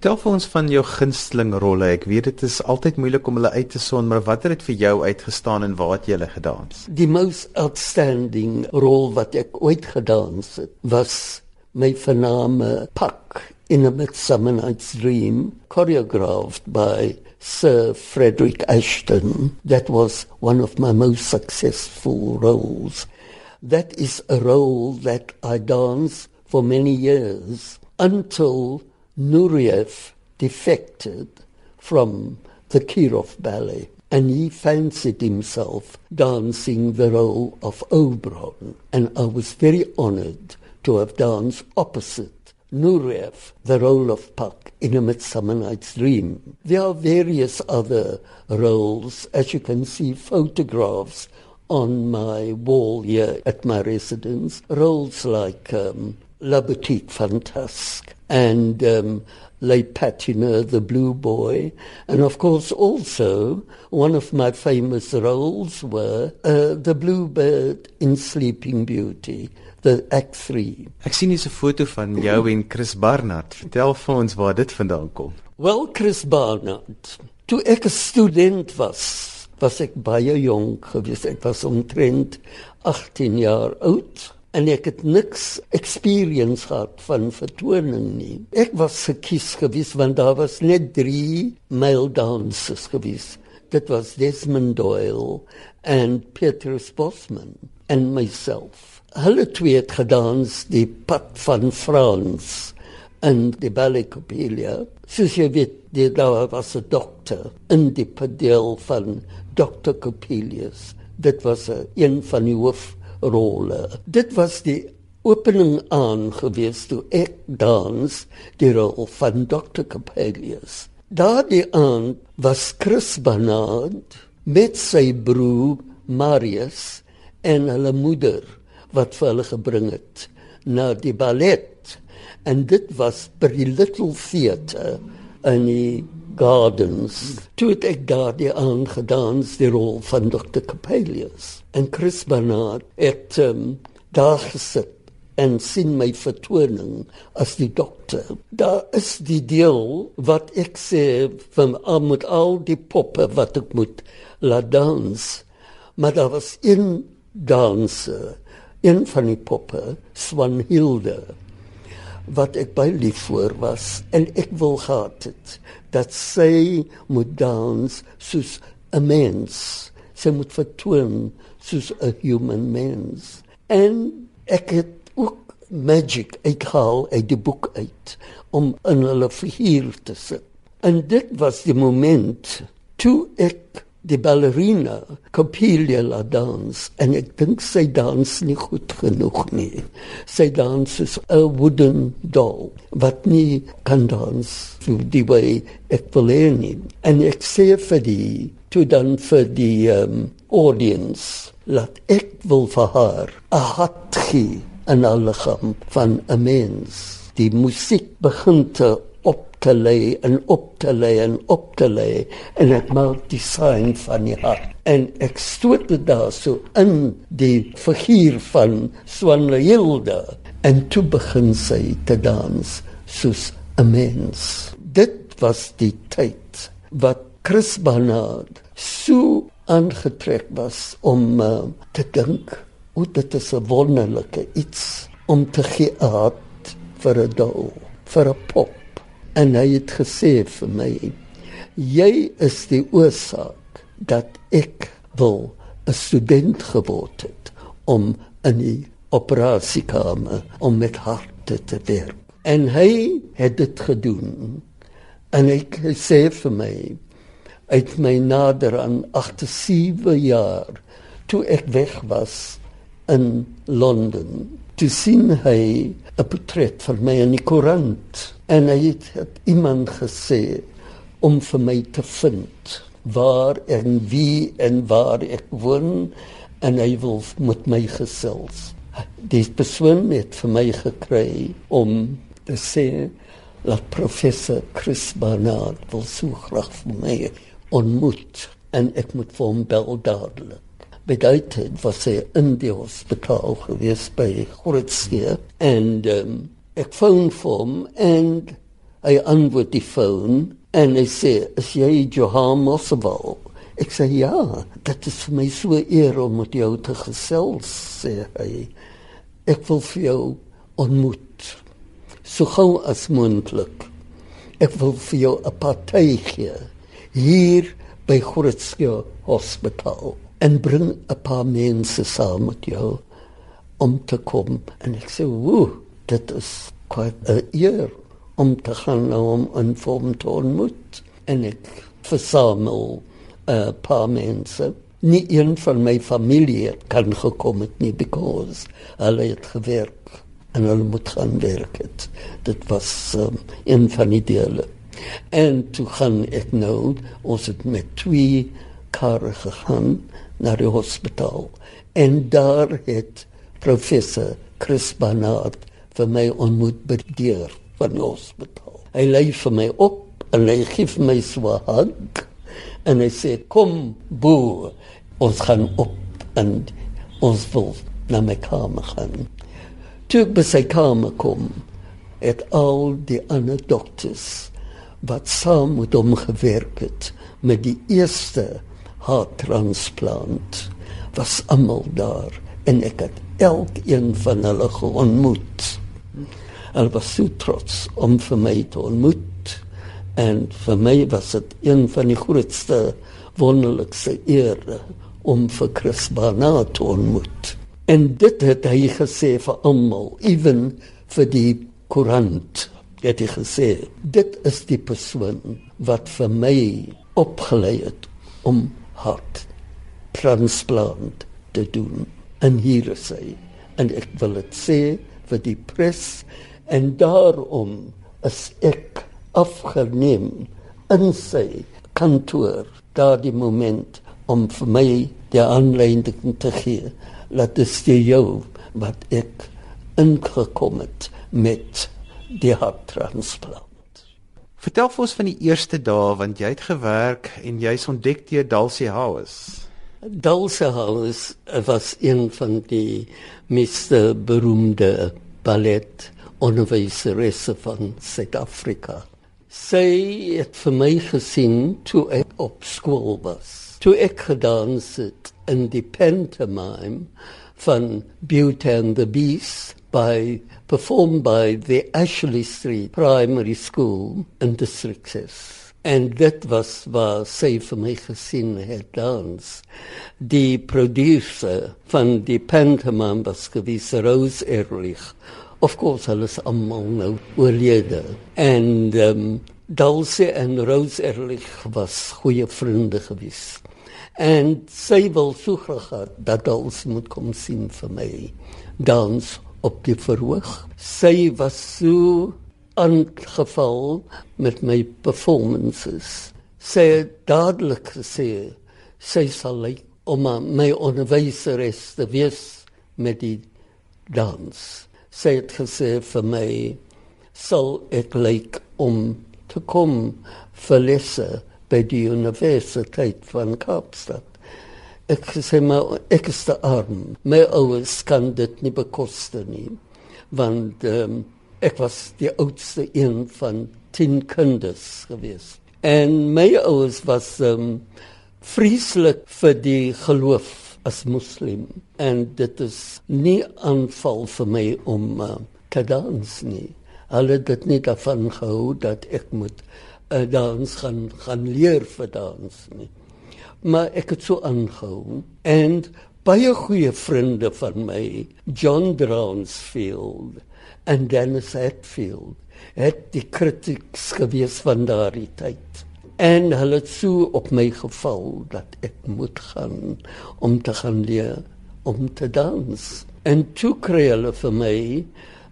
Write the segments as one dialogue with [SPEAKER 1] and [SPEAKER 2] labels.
[SPEAKER 1] Vertel vir ons van jou gunsteling rolle. Ek weet dit is altyd moeilik om hulle uit te son, maar wat het vir jou uitgestaan en waar het jy hulle gedans?
[SPEAKER 2] Die most outstanding rol wat ek ooit gedans het, was my vername Puck in a Midsummer Night's Dream, choreographed by Sir Frederick Ashton. That was one of my most successful roles. That is a role that I danced for many years until Nureyev defected from the Kirov Ballet and he fancied himself dancing the role of Oberon and I was very honored to have danced opposite Nureyev, the role of Puck in A Midsummer Night's Dream. There are various other roles, as you can see photographs on my wall here at my residence, roles like um, La Boutique Fantasque and um, Le Patineur, the Blue Boy, and of course also one of my famous roles were uh, the Bluebird in Sleeping Beauty, the Act 3.
[SPEAKER 1] Ek sien hier 'n foto van jou en Chris Barnard. Vertel vir ons waar dit vandaan kom.
[SPEAKER 2] Well, Chris Barnard, toe ek 'n student was, was ek baie jonk geweest. Ek was omtrent 18 jaar oud en ek het niks experience gehad van vertoning nie. Ek was gekies gewees want daar was net 3 male dancers gewees. Dit was Desmond Doyle en Peter Bosman en myself. Hulle twee het gedans die pad van Frans en die ballet Coppelia. Soos jy weet, die daar was 'n dokter in die padel van Dr. Coppelius. Dit was een van die hoof rolle. Dit was die opening aan gewees toe ek dans die rol van Dr. Capelius. Daardie aand was Chris Barnard met sy broer Marius en hulle moeder wat vir hulle gebring het na die ballet en dit was by die Little Theatre in die Gardens. Toe het ek daardie aand gedans die rol van Dr. Capelius en Chris Barnard het um, daar gesit en sien my vertoning as die dokter. Daar is die deel wat ek sê van al met al die poppe wat ek moet laat dans. Maar daar was een danser, een van die poppe, Swanhilde, wat ek baie lief voor was en ek wil gehad het dat sy moet dans soos 'n mens. Sy moet vertoon soos 'n human mens. En ek het ook magic uitgehaal uit die boek uit om in hulle figuur te sit. En dit was die moment toe ek die ballerina Coppelia la dans en ek dink sy dans nie goed genoeg nie. Sy dans soos 'n wooden doll wat nie kan dans so die way ek wil nie. En ek sê vir die toe dan vir die um, audience laat ek wil vir haar 'n hart gee in haar liggaam van 'n mens. Die musiek begin te te lê en op te lê en op te lê en ek maak die sign van die hart en ek stoot dit daar so in die figuur van Swanhilde en toe begin sy te dans soos 'n mens. Dit was die tyd wat Chris Barnard so aangetrek was om uh, te dink hoe dit is 'n wonderlike iets om te gee vir 'n dol, vir 'n pop. En hy het gesê vir my: "Jy is die oorsaak dat ek wil 'n student geword het om in die operasiekamer om met harte te werk." En hy het dit gedoen. En hy sê vir my: uit my nader aan 87 jaar toe ek weg was in Londen te sien hy 'n portret van my in die koerant en hy het, het iemand gesê om vir my te vind waar en wie en waar ek woon en hy wil met my gesels die persoon het vir my gekry om te sê dat professor Chris Barnard wil so graag vir my ontmoet en ek moet vir hom bel dadelik. Tyd was hy in die hospitaal gewees by Grootsee en um, ek foon vir hom en Hy antwoord die foon en hy sê, "Is jy Johan Moswell?" Ek sê, "Ja, dit is vir my so eer om met jou te gesels," sê hy. "Ek wil vir jou ontmoet so gou as moontlik. Ek wil vir jou 'n party gee hier by Grootskio Hospitaal en bring 'n paar mense saam met jou om te kom en ek sê, "Woe, dit is kwart 'n eer om te gaan nou om 'n vorm te ontmoet." En ek versamel 'n paar mense. Nie een van my familie kan gekom het nie because hulle het gewerk en hulle moet gaan werk het. Dit was um, een van die dele. En toe gaan ek nou, ons het met twee karre gegaan na die hospitaal. En daar het professor Chris Barnard vir my ontmoet by die deur van die hospitaal. Hy lei vir my op en hy gee vir my so 'n hug en hy sê kom bo ons gaan op en ons wil na my kamer gaan. Toe ek by sy kamer kom, het al die ander dokters wat saam met hom gewerk het met die eerste harttransplant was almal daar en ek het elkeen van hulle geontmoet. Hulle was so trots om vir my te ontmoet en vir my was dit een van die grootste wonderlikste ere om vir Chris Barnard te ontmoet. En dit het hy gesê vir almal, ewen vir die koerant. Het hy gesê, dit is die persoon wat vir my opgelei het om hart transplant te doen. En hier hy. En ek wil dit sê vir die pres en daarom is ek afgeneem in sy kantoor daardie moment om vir my die aanleiding te gee laat dit steë jou wat ek ingekom het met die harttransplant.
[SPEAKER 1] Vertel vir ons van die eerste dae want jy het gewerk en jy's ontdek deur Dulcie House.
[SPEAKER 2] Dulce House was een van die meeste beroemde ballet onderwyseresse van Suid-Afrika. Sy het vir my gesien toe ek op skool was. Toe ek gedans het in die pantomime van Beauty and the Beast by performed by the Ashley Street Primary School in District 6. En dit was waar sy vir my gesien het dans. Die producer van die pantomime was gewees Rose Ehrlich. Of course, hulle is almal nou oorlede. En um, Dulce en Rose Ehrlich was goeie vriende gewees. En sy wil so graag dat Dulce moet kom sien vir my dans op die verhoog. Sy was so aangeval met my performances. Sy het dadelik gesê sy sal lyk om my onderwyseres te wees met die dans. Sy het gesê vir my sal ek lyk om te kom vir lesse by die Universiteit van Kaapstad. Ek sê maar ek is te arm. My ouers kan dit nie bekostig nie. Want um, ek was die oudste een van 10 kinders gewees. En my ouers was um vreeslik vir die geloof as moslim en dit is nie aanval vir my om uh, te dans nie. Hulle het dit nie daarvan gehou dat ek moet uh, dans gaan gaan leer vir dans nie. Maar ek het so aangehou. En baie goeie vriende van my, John Brownsfield en Dennis Hetfield het die kritieks gewees van daardie tyd. En hulle het so op my geval dat ek moet gaan om te gaan leer om te dans. En toe kry hulle vir my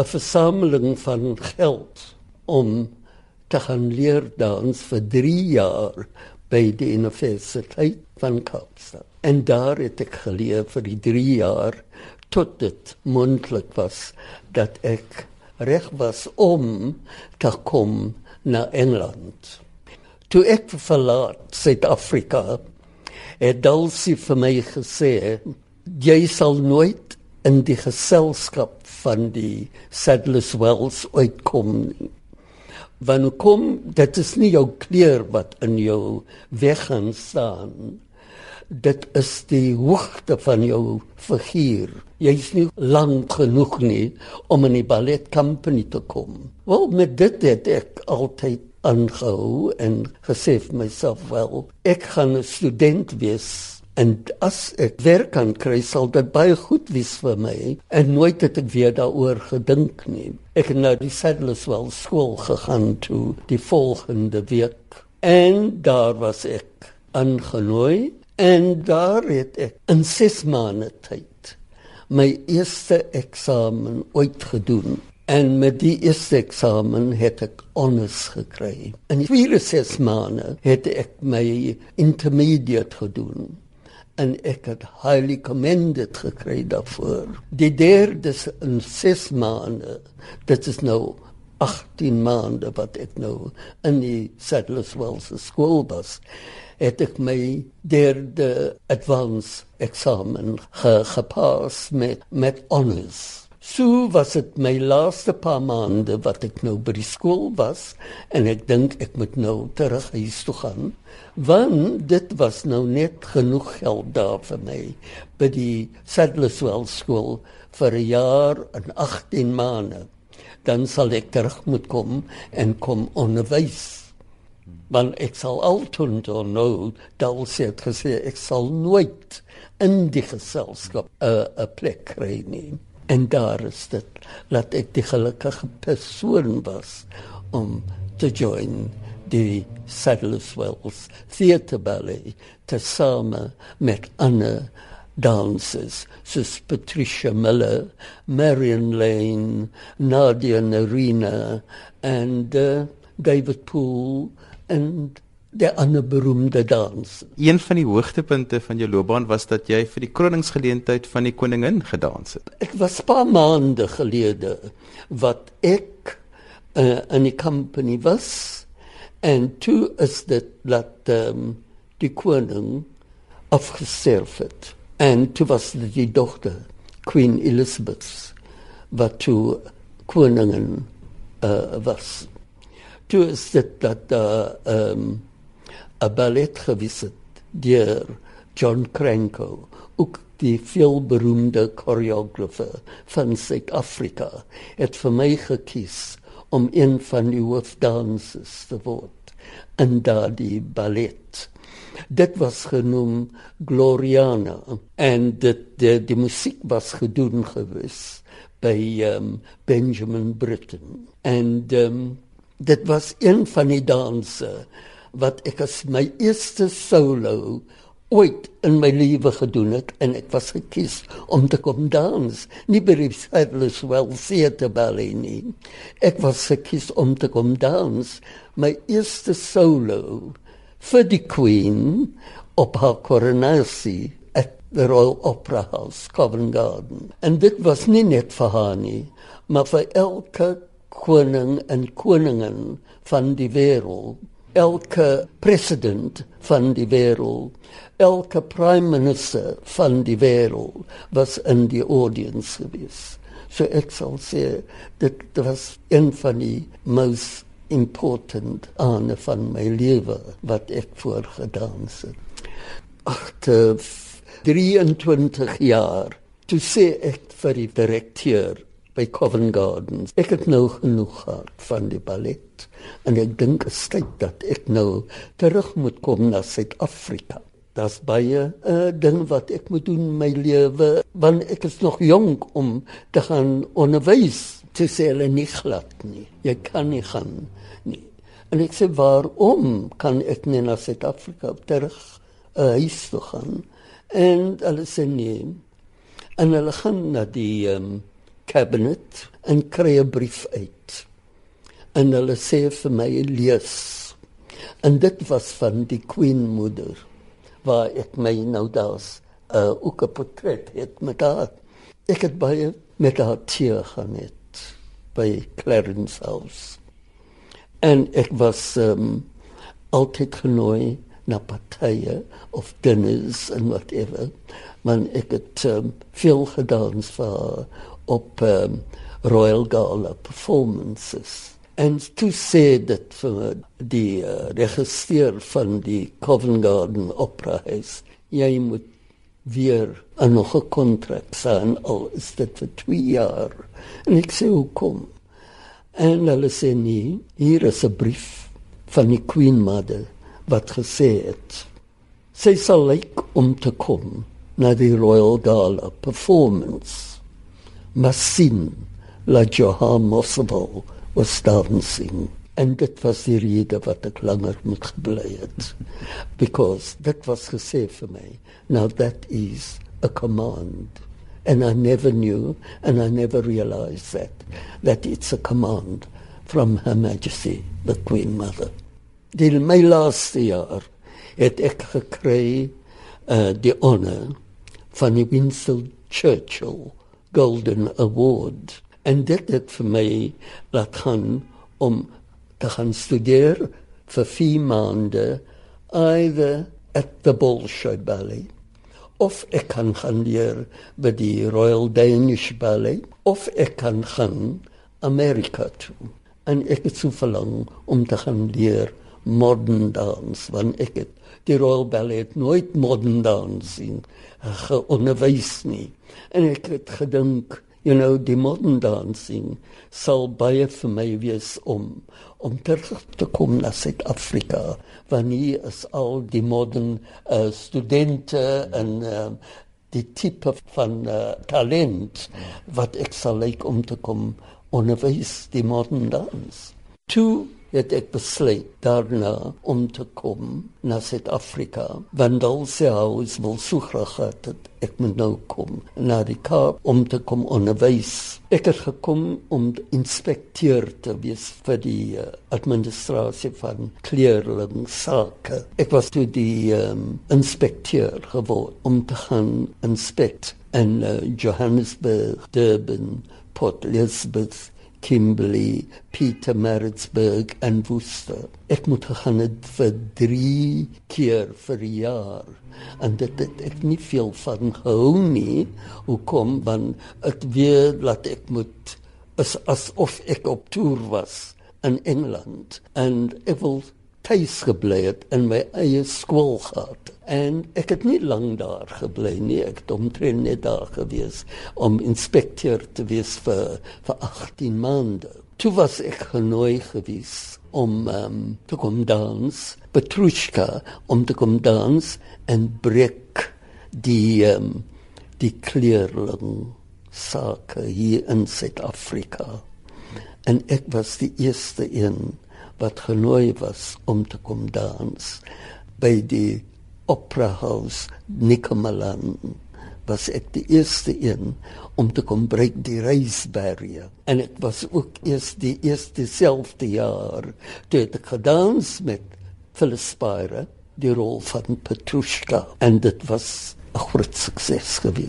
[SPEAKER 2] 'n versameling van geld om te gaan leer dans vir 3 jaar by die Universiteit van Kaapstad en daar het ek geleer vir die 3 jaar tot dit moontlik was dat ek reg was om te kom na Engeland. Toe ek verlaat Suid-Afrika, het Dulcie vir my gesê, jy sal nooit in die geselskap van die Sadler's Wells uitkom nie. Wanneer kom dit is nie jou kleur wat in jou weg gaan staan. Dit is die hoogte van jou figuur. Jy is nie lank genoeg nie om in die ballet company te kom. Wel met dit het ek altyd aangehou en gesê vir myself wel ek gaan 'n student wees En as ek werk kan kry, sal dit baie goed wees vir my. En nooit het ek weer daaroor gedink nie. Ek het nou die Sadlerswell skool gegaan toe die volgende week. En daar was ek aangenooi en daar het ek in 6 maande tyd my eerste eksamen ooit gedoen. En met die eerste eksamen het ek honors gekry. In die tweede 6 maande het ek my intermediate gedoen en ek het highly commended gekry daarvoor. Die derde is in 6 maande. Dit is nou 18 maande wat ek nou in die Settlers Wells skool was. Het ek my derde advance eksamen ge gepas met met honors. So was dit my laaste paar maande wat ek nou by die skool was en ek dink ek moet nou terug huis toe gaan want dit was nou net genoeg geld daar vir my by die Sadlerswell skool vir 'n jaar en 18 maande. Dan sal ek terug moet kom en kom onderwys want ek sal altyd dal sê het gesê ek sal nooit in die geselskap 'n plek kry nie En daar is dit dat ek die gelukkige persoon was om te join die Saddlers Wells Theatre Ballet te same met ander dansers soos Patricia Miller, Marion Lane, Nadia Narina en uh, David Poole en die ander beroemde dans.
[SPEAKER 1] Een van die hoogtepunte van jou loopbaan was dat jy vir die kroningsgeleentheid van die koningin gedans het.
[SPEAKER 2] Ek was paar maande gelede wat ek uh, in die company was en toe is dit dat um, die koning afgesterf het. En toe was dit die dogter Queen Elizabeth wat toe koningin uh, was. Toe is dit dat uh, um, 'n ballet gewees het deur John Cranko, ook die veelberoemde koreografer van Suid-Afrika, het vir my gekies om een van die hoofdansers te word in daardie ballet. Dit was genoem Gloriana en dit die, die musiek was gedoen gewees by um, Benjamin Britten en um, dit was een van die danse wat ek as my eerste solo ooit in my lewe gedoen het en ek was gekies om te kom dans. Nie by die Sadler's Well Theatre Ballet nie. Ek was gekies om te kom dans. My eerste solo vir die Queen op haar koronasie at the Royal Opera House Covent Garden. En dit was nie net vir haar nie maar vir elke koning en koningin van die wêreld elke president van die wêreld, elke prime minister van die wêreld was in die audience gewees. So ek sal sê dit was een van die most important ane van my lewe wat ek voorgedans het. Agter 23 jaar toe sê ek vir die direkteur by Covent Garden. Ek het nou genoeg gehad van die ballet en ek dink dit is tyd dat ek nou terug moet kom na Suid-Afrika. Das baie 'n uh, eh, ding wat ek moet doen in my lewe want ek is nog jonk om te gaan onderwys te sê hulle nie glad nie. Jy kan nie gaan nie. En ek sê waarom kan ek nie na Suid-Afrika terug uh, huis toe gaan? En hulle sê nee. En hulle gaan na die um, cabinet en kry 'n brief uit. En hulle sê vir my lees. En dit was van die queen moeder waar ek my nou daar's 'n uh, ook 'n portret het met haar. Ek het baie met haar teer gaan het by Clarence House. En ek was um, altyd genooi na partye of dinners en whatever. Man ek het um, veel gedans vir op um, Royal Gala performances En toe sê dit vir die uh, regisseur van die Covent Garden Opera House, jy moet weer 'n nog 'n kontrak sign al is dit vir 2 jaar. En ek sê hoekom? En hulle sê nee, hier is 'n brief van die Queen Mother wat gesê het sy sal lyk om te kom na die Royal Gala performance. Massin la Johan Mosbel was dancing and dit was die rede wat ek langer moet gebly het. Because dit was gesê vir my now that is a command. And i never knew and i never realized that that it's a command from her majesty the queen mother. Die my laaste jaar het ek gekry uh, die honor van die Winston Churchill Golden Award. En dit het vir my laat gaan om te gaan studeer vir 4 maande either at the Bolshoi Ballet of ek kan gaan leer by die Royal Danish Ballet of ek kan gaan Amerika toe. En ek het so verlang om te gaan leer modern dance want ek het die Royal Ballet nooit modern dance sien geonderwys nie. En ek het gedink you know die modern dancing sal baie vir my wees om om terug te kom na Suid-Afrika wanneer is al die modern uh, studente en uh, die tipe van uh, talent wat ek sal lyk om te kom onderwys die modern dance to het ek besluit daarna om te kom na Suid-Afrika. Want al se huis wil so graag dat ek moet nou kom na die Kaap om te kom onderwys. Ek het gekom om inspekteur te wees vir die uh, administrasie van kleerling sake. Ek was toe die um, inspekteur geword om te gaan inspect in uh, Johannesburg, Durban, Port Elizabeth Kimberley, Peter Maritzburg en Worcester. Ek moet gegaan het vir 3 keer vir jaar en dit het ek nie veel van gehou nie. Hoekom? Want dit weer laat ek moet is asof ek op toer was in Engeland en ek wil tuis gebly het in my eie skool gehad. En ek het nie lank daar gebly nie. Ek het omtrent net daar gewees om inspekteur te wees vir vir 18 maande. Toe was ek genooi gewees om um, te kom dans, Petrushka, om te kom dans en breek die um, die kleerling sake hier in Suid-Afrika. En ek was die eerste een wat genooi was om te kom dans by die Opera House Nikomalan was ek die eerste een om te kom breek die reisbarrier. En ek was ook eers die eerste selfde jaar toe ek gedans met Phyllis Spire die rol van Petrushka. En dit was 'n groot sukses geweest